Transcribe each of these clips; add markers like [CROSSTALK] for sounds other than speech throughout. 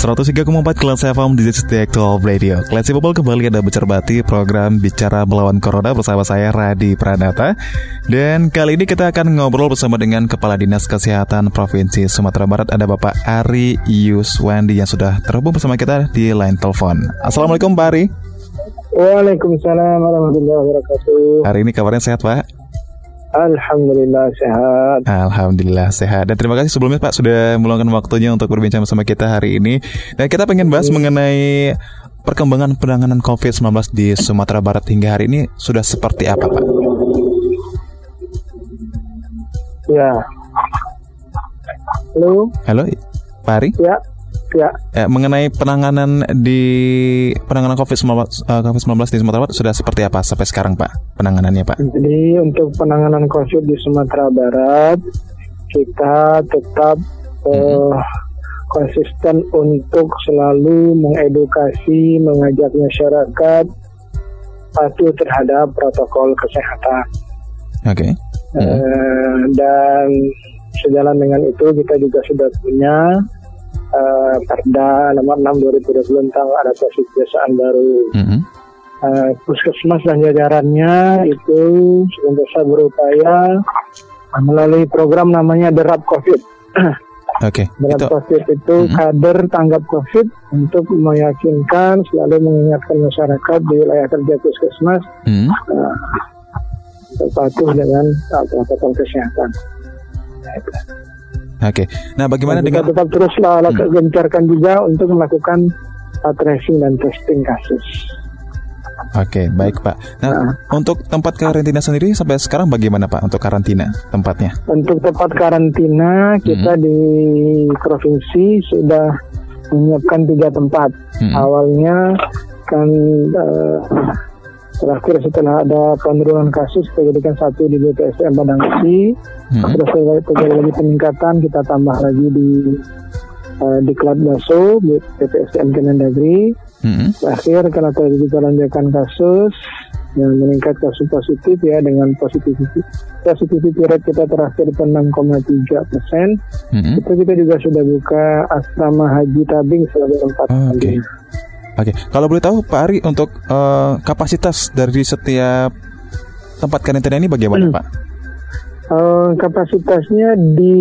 103,4 kelas FM di Digital Radio. Kelas People kembali ada bercerbati program Bicara Melawan Corona bersama saya Radi Pranata. Dan kali ini kita akan ngobrol bersama dengan Kepala Dinas Kesehatan Provinsi Sumatera Barat ada Bapak Ari Yuswandi yang sudah terhubung bersama kita di line telepon. Assalamualaikum Pak Ari. Waalaikumsalam warahmatullahi wabarakatuh. Hari ini kabarnya sehat Pak? Alhamdulillah sehat. Alhamdulillah sehat. Dan terima kasih sebelumnya Pak sudah meluangkan waktunya untuk berbincang bersama kita hari ini. Dan kita pengen bahas mengenai perkembangan penanganan COVID-19 di Sumatera Barat hingga hari ini sudah seperti apa Pak? Ya. Halo. Halo, Pak Ari? Ya. Ya. Eh, mengenai penanganan di penanganan COVID-19 uh, COVID-19 di Sumatera Barat sudah seperti apa sampai sekarang, Pak? Penanganannya, Pak? Jadi untuk penanganan COVID di Sumatera Barat kita tetap uh, konsisten untuk selalu mengedukasi, mengajak masyarakat patuh terhadap protokol kesehatan. Oke. Okay. Uh, mm-hmm. Dan sejalan dengan itu kita juga sudah punya uh, Perda nomor 6 2020 tentang adaptasi kebiasaan baru. Mm -hmm. uh, Puskesmas dan jajarannya itu senantiasa berupaya melalui program namanya Derap COVID. [CLEARS THROAT] Oke. Okay, Derap itu. COVID itu mm -hmm. kader tanggap COVID untuk meyakinkan selalu mengingatkan masyarakat di wilayah kerja puskesmas mm -hmm. uh, patuh dengan protokol kesehatan. Oke. Nah, bagaimana dan dengan tetap teruslah hmm. gencarkan juga untuk melakukan uh, tracing dan testing kasus. Oke, baik Pak. Nah, nah, untuk tempat karantina sendiri sampai sekarang bagaimana Pak untuk karantina tempatnya? Untuk tempat karantina kita hmm. di provinsi sudah menyiapkan tiga tempat. Hmm. Awalnya kan uh, terakhir setelah ada penurunan kasus kita jadikan satu di BPSM Padang Besi hmm. terus terjadi lagi peningkatan kita tambah lagi di uh, di Klat Baso BPSM Kemendagri hmm. terakhir karena terjadi lonjakan kasus yang meningkat kasus positif ya dengan positivity positivity rate kita terakhir itu 6,3 persen hmm. itu kita juga sudah buka asrama haji tabing sebagai tempat oh, okay. Oke, kalau boleh tahu Pak Ari untuk uh, kapasitas dari setiap tempat karantina ini bagaimana hmm. Pak? Uh, kapasitasnya di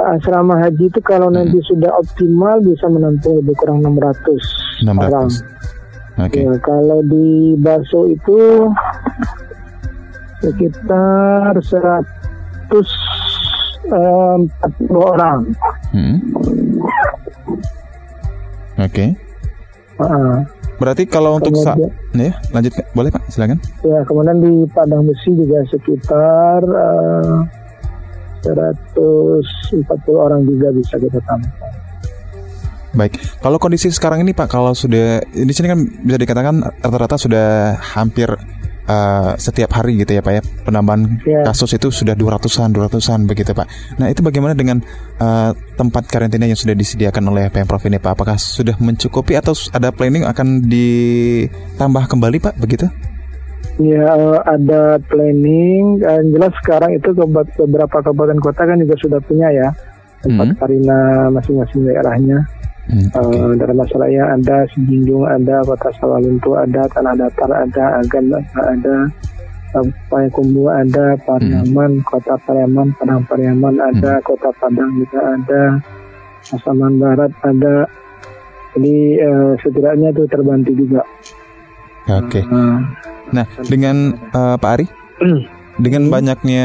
asrama haji itu kalau hmm. nanti sudah optimal bisa menampung lebih kurang 600, 600. orang. Okay. Ya, kalau di Baso itu sekitar 140 uh, orang. Hmm. Oke. Okay. Uh, Berarti kalau untuk sa ya lanjut boleh Pak silakan. Ya kemudian di Padang Besi juga sekitar uh, 140 orang juga bisa kita tambah. Baik, kalau kondisi sekarang ini Pak, kalau sudah di sini kan bisa dikatakan rata-rata sudah hampir uh, setiap hari gitu ya Pak ya penambahan yeah. kasus itu sudah 200-an 200-an begitu Pak. Nah, itu bagaimana dengan uh, tempat karantina yang sudah disediakan oleh Pemprov ini Pak? Apakah sudah mencukupi atau ada planning akan ditambah kembali Pak begitu? Ya ada planning. Yang jelas sekarang itu beberapa kabupaten kota kan juga sudah punya ya tempat hmm. karina masing-masing daerahnya. Hmm, okay. uh, dalam masalahnya ada Sijinjung ada Kota Sawaluntu ada Tanah Datar ada Agan ada Payakumbu ada Pariaman hmm. Kota Pariaman Padang Pariaman ada hmm. Kota Padang juga ada Pasaman Barat ada jadi uh, setidaknya itu terbantu juga. Oke. Okay. Uh, nah dengan uh, Pak Ari. Dengan hmm. banyaknya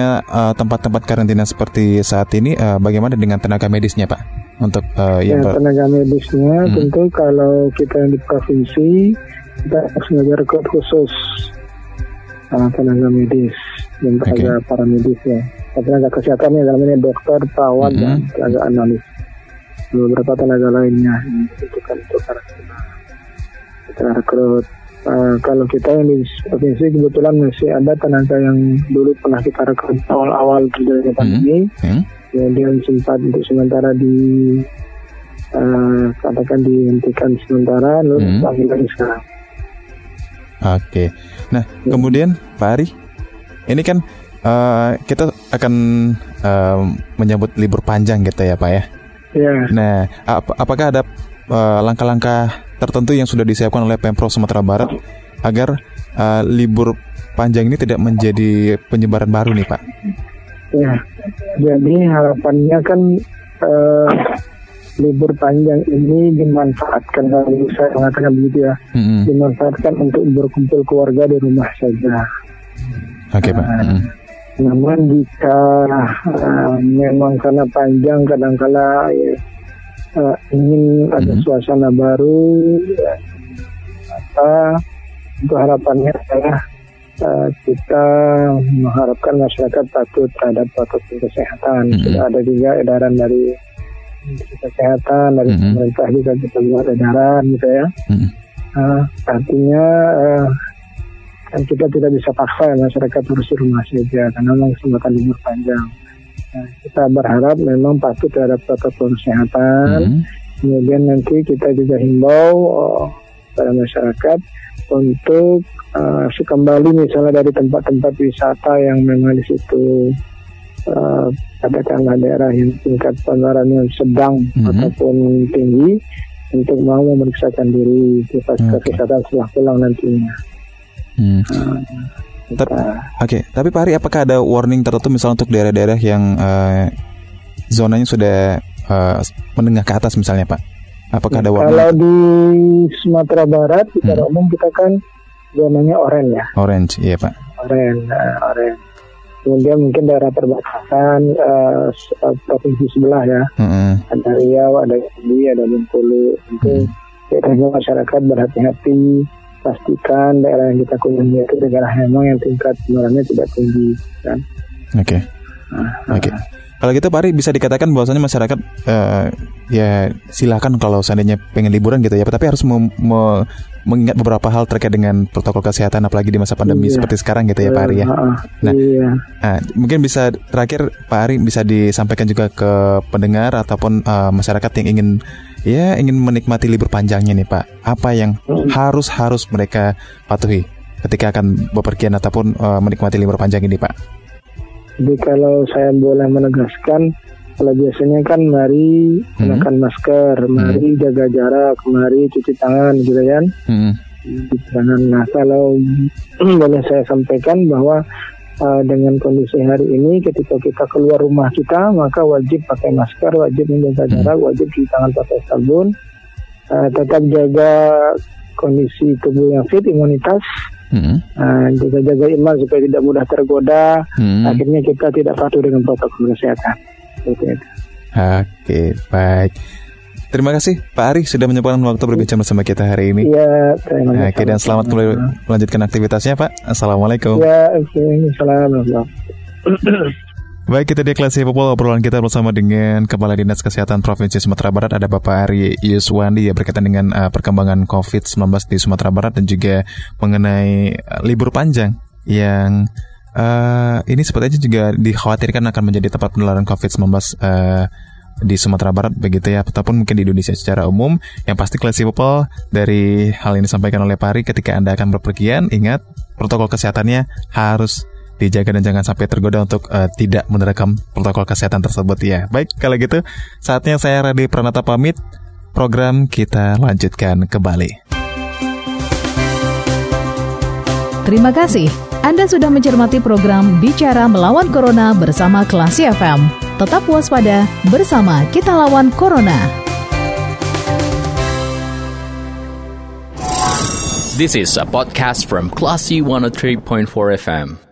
tempat-tempat uh, karantina seperti saat ini, uh, bagaimana dengan tenaga medisnya, Pak? Untuk uh, yang ya, tenaga medisnya hmm. tentu kalau kita yang di provinsi kita harus mengajar rekrut khusus uh, tenaga medis dan tenaga okay. para medis ya. tenaga kesehatan dalam ini dokter, perawat mm -hmm. dan tenaga analis. Beberapa tenaga lainnya yang dibutuhkan untuk karantina. Kita rekrut. Uh, kalau kita yang di provinsi kebetulan masih ada tenaga yang dulu pernah kita rekrut awal-awal terjadi pandemi, mm -hmm. kemudian sempat untuk sementara di uh, katakan dihentikan sementara, lalu mm -hmm. lagi sekarang. Oke. Nah, ya. kemudian Pak Ari, ini kan uh, kita akan uh, menyambut libur panjang gitu ya Pak ya. Iya. Nah, ap apakah ada uh, langkah-langkah uh, tertentu yang sudah disiapkan oleh Pemprov Sumatera Barat agar uh, libur panjang ini tidak menjadi penyebaran baru nih Pak? Ya, jadi harapannya kan uh, libur panjang ini dimanfaatkan kalau saya mengatakan begitu ya, mm-hmm. dimanfaatkan untuk berkumpul keluarga di rumah saja. Oke okay, Pak. Uh, mm-hmm namun jika uh, memang karena panjang kadangkala ya, uh, ingin ada mm -hmm. suasana baru, ya, apa untuk harapannya adalah uh, kita mengharapkan masyarakat patuh terhadap protokol kesehatan. Mm -hmm. Sudah ada juga edaran dari kesehatan dari mm -hmm. pemerintah juga kita buat edaran gitu ya. Mm -hmm. uh, artinya uh, kan kita tidak bisa paksa ya masyarakat harus di rumah saja karena memang kesempatan libur panjang. Nah, kita berharap memang patuh terhadap protokol kesehatan. Mm -hmm. Kemudian nanti kita juga himbau oh, pada masyarakat untuk uh, kembali misalnya dari tempat-tempat wisata yang memang di situ uh, katakanlah daerah yang tingkat penularannya sedang mm -hmm. ataupun tinggi untuk mau memeriksakan diri di fasilitas okay. kesehatan setelah pulang nantinya. Hmm. Uh, Oke, okay. tapi Pak Hari, apakah ada warning tertentu misalnya untuk daerah-daerah yang uh, zonanya sudah uh, menengah ke atas misalnya Pak? Apakah ada warning? Kalau di Sumatera Barat secara hmm. umum kita kan zonanya orange ya. Orange, iya Pak. Orange, uh, orange. Kemudian mungkin daerah perbatasan uh, provinsi sebelah ya. Hmm. Ada Riau, ada Jambi, ada Bengkulu. Itu hmm. masyarakat berhati-hati pastikan daerah yang kita kunjungi itu daerah memang yang tingkat penularannya tidak tinggi kan. Oke. Okay. Nah, Oke. Okay. Kalau gitu Pak Ari bisa dikatakan bahwasanya masyarakat uh, ya silakan kalau seandainya pengen liburan gitu ya, tapi harus me me mengingat beberapa hal terkait dengan protokol kesehatan apalagi di masa pandemi iya. seperti sekarang gitu ya Pak Ari ya. Nah, iya. nah, mungkin bisa terakhir Pak Ari bisa disampaikan juga ke pendengar ataupun uh, masyarakat yang ingin ya ingin menikmati libur panjangnya nih Pak, apa yang harus harus mereka patuhi ketika akan bepergian ataupun uh, menikmati libur panjang ini Pak? Jadi kalau saya boleh menegaskan, kalau biasanya kan mari hmm. masker, mari hmm. jaga jarak, mari cuci tangan gitu kan. Hmm. Nah kalau [CLEARS THROAT] boleh saya sampaikan bahwa uh, dengan kondisi hari ini ketika kita keluar rumah kita maka wajib pakai masker, wajib menjaga hmm. jarak, wajib cuci tangan pakai sabun, uh, tetap jaga kondisi tubuh yang fit, imunitas, hmm. uh, juga jaga iman supaya tidak mudah tergoda. Hmm. Akhirnya kita tidak patuh dengan protokol kesehatan. Oke, okay, baik. Terima kasih Pak Ari sudah menyempatkan waktu berbicara bersama kita hari ini. Iya, terima kasih. Oke, dan selamat kembali melanjutkan aktivitasnya Pak. Assalamualaikum. Ya, oke. Assalamualaikum. Baik, kita di kelas Popol obrolan kita bersama dengan Kepala Dinas Kesehatan Provinsi Sumatera Barat ada Bapak Ari Yuswandi ya berkaitan dengan uh, perkembangan COVID-19 di Sumatera Barat dan juga mengenai uh, libur panjang yang uh, ini sepertinya juga dikhawatirkan akan menjadi tempat penularan COVID-19 uh, di Sumatera Barat begitu ya ataupun mungkin di Indonesia secara umum yang pasti Classy People dari hal ini disampaikan oleh Pari ketika Anda akan berpergian ingat protokol kesehatannya harus dijaga dan jangan sampai tergoda untuk uh, tidak menerapkan protokol kesehatan tersebut ya. Baik, kalau gitu saatnya saya Radi Pranata pamit. Program kita lanjutkan kembali. Terima kasih. Anda sudah mencermati program Bicara Melawan Corona bersama Klasi FM. Tetap waspada, bersama kita lawan Corona. This is a podcast from Classy 103.4 FM.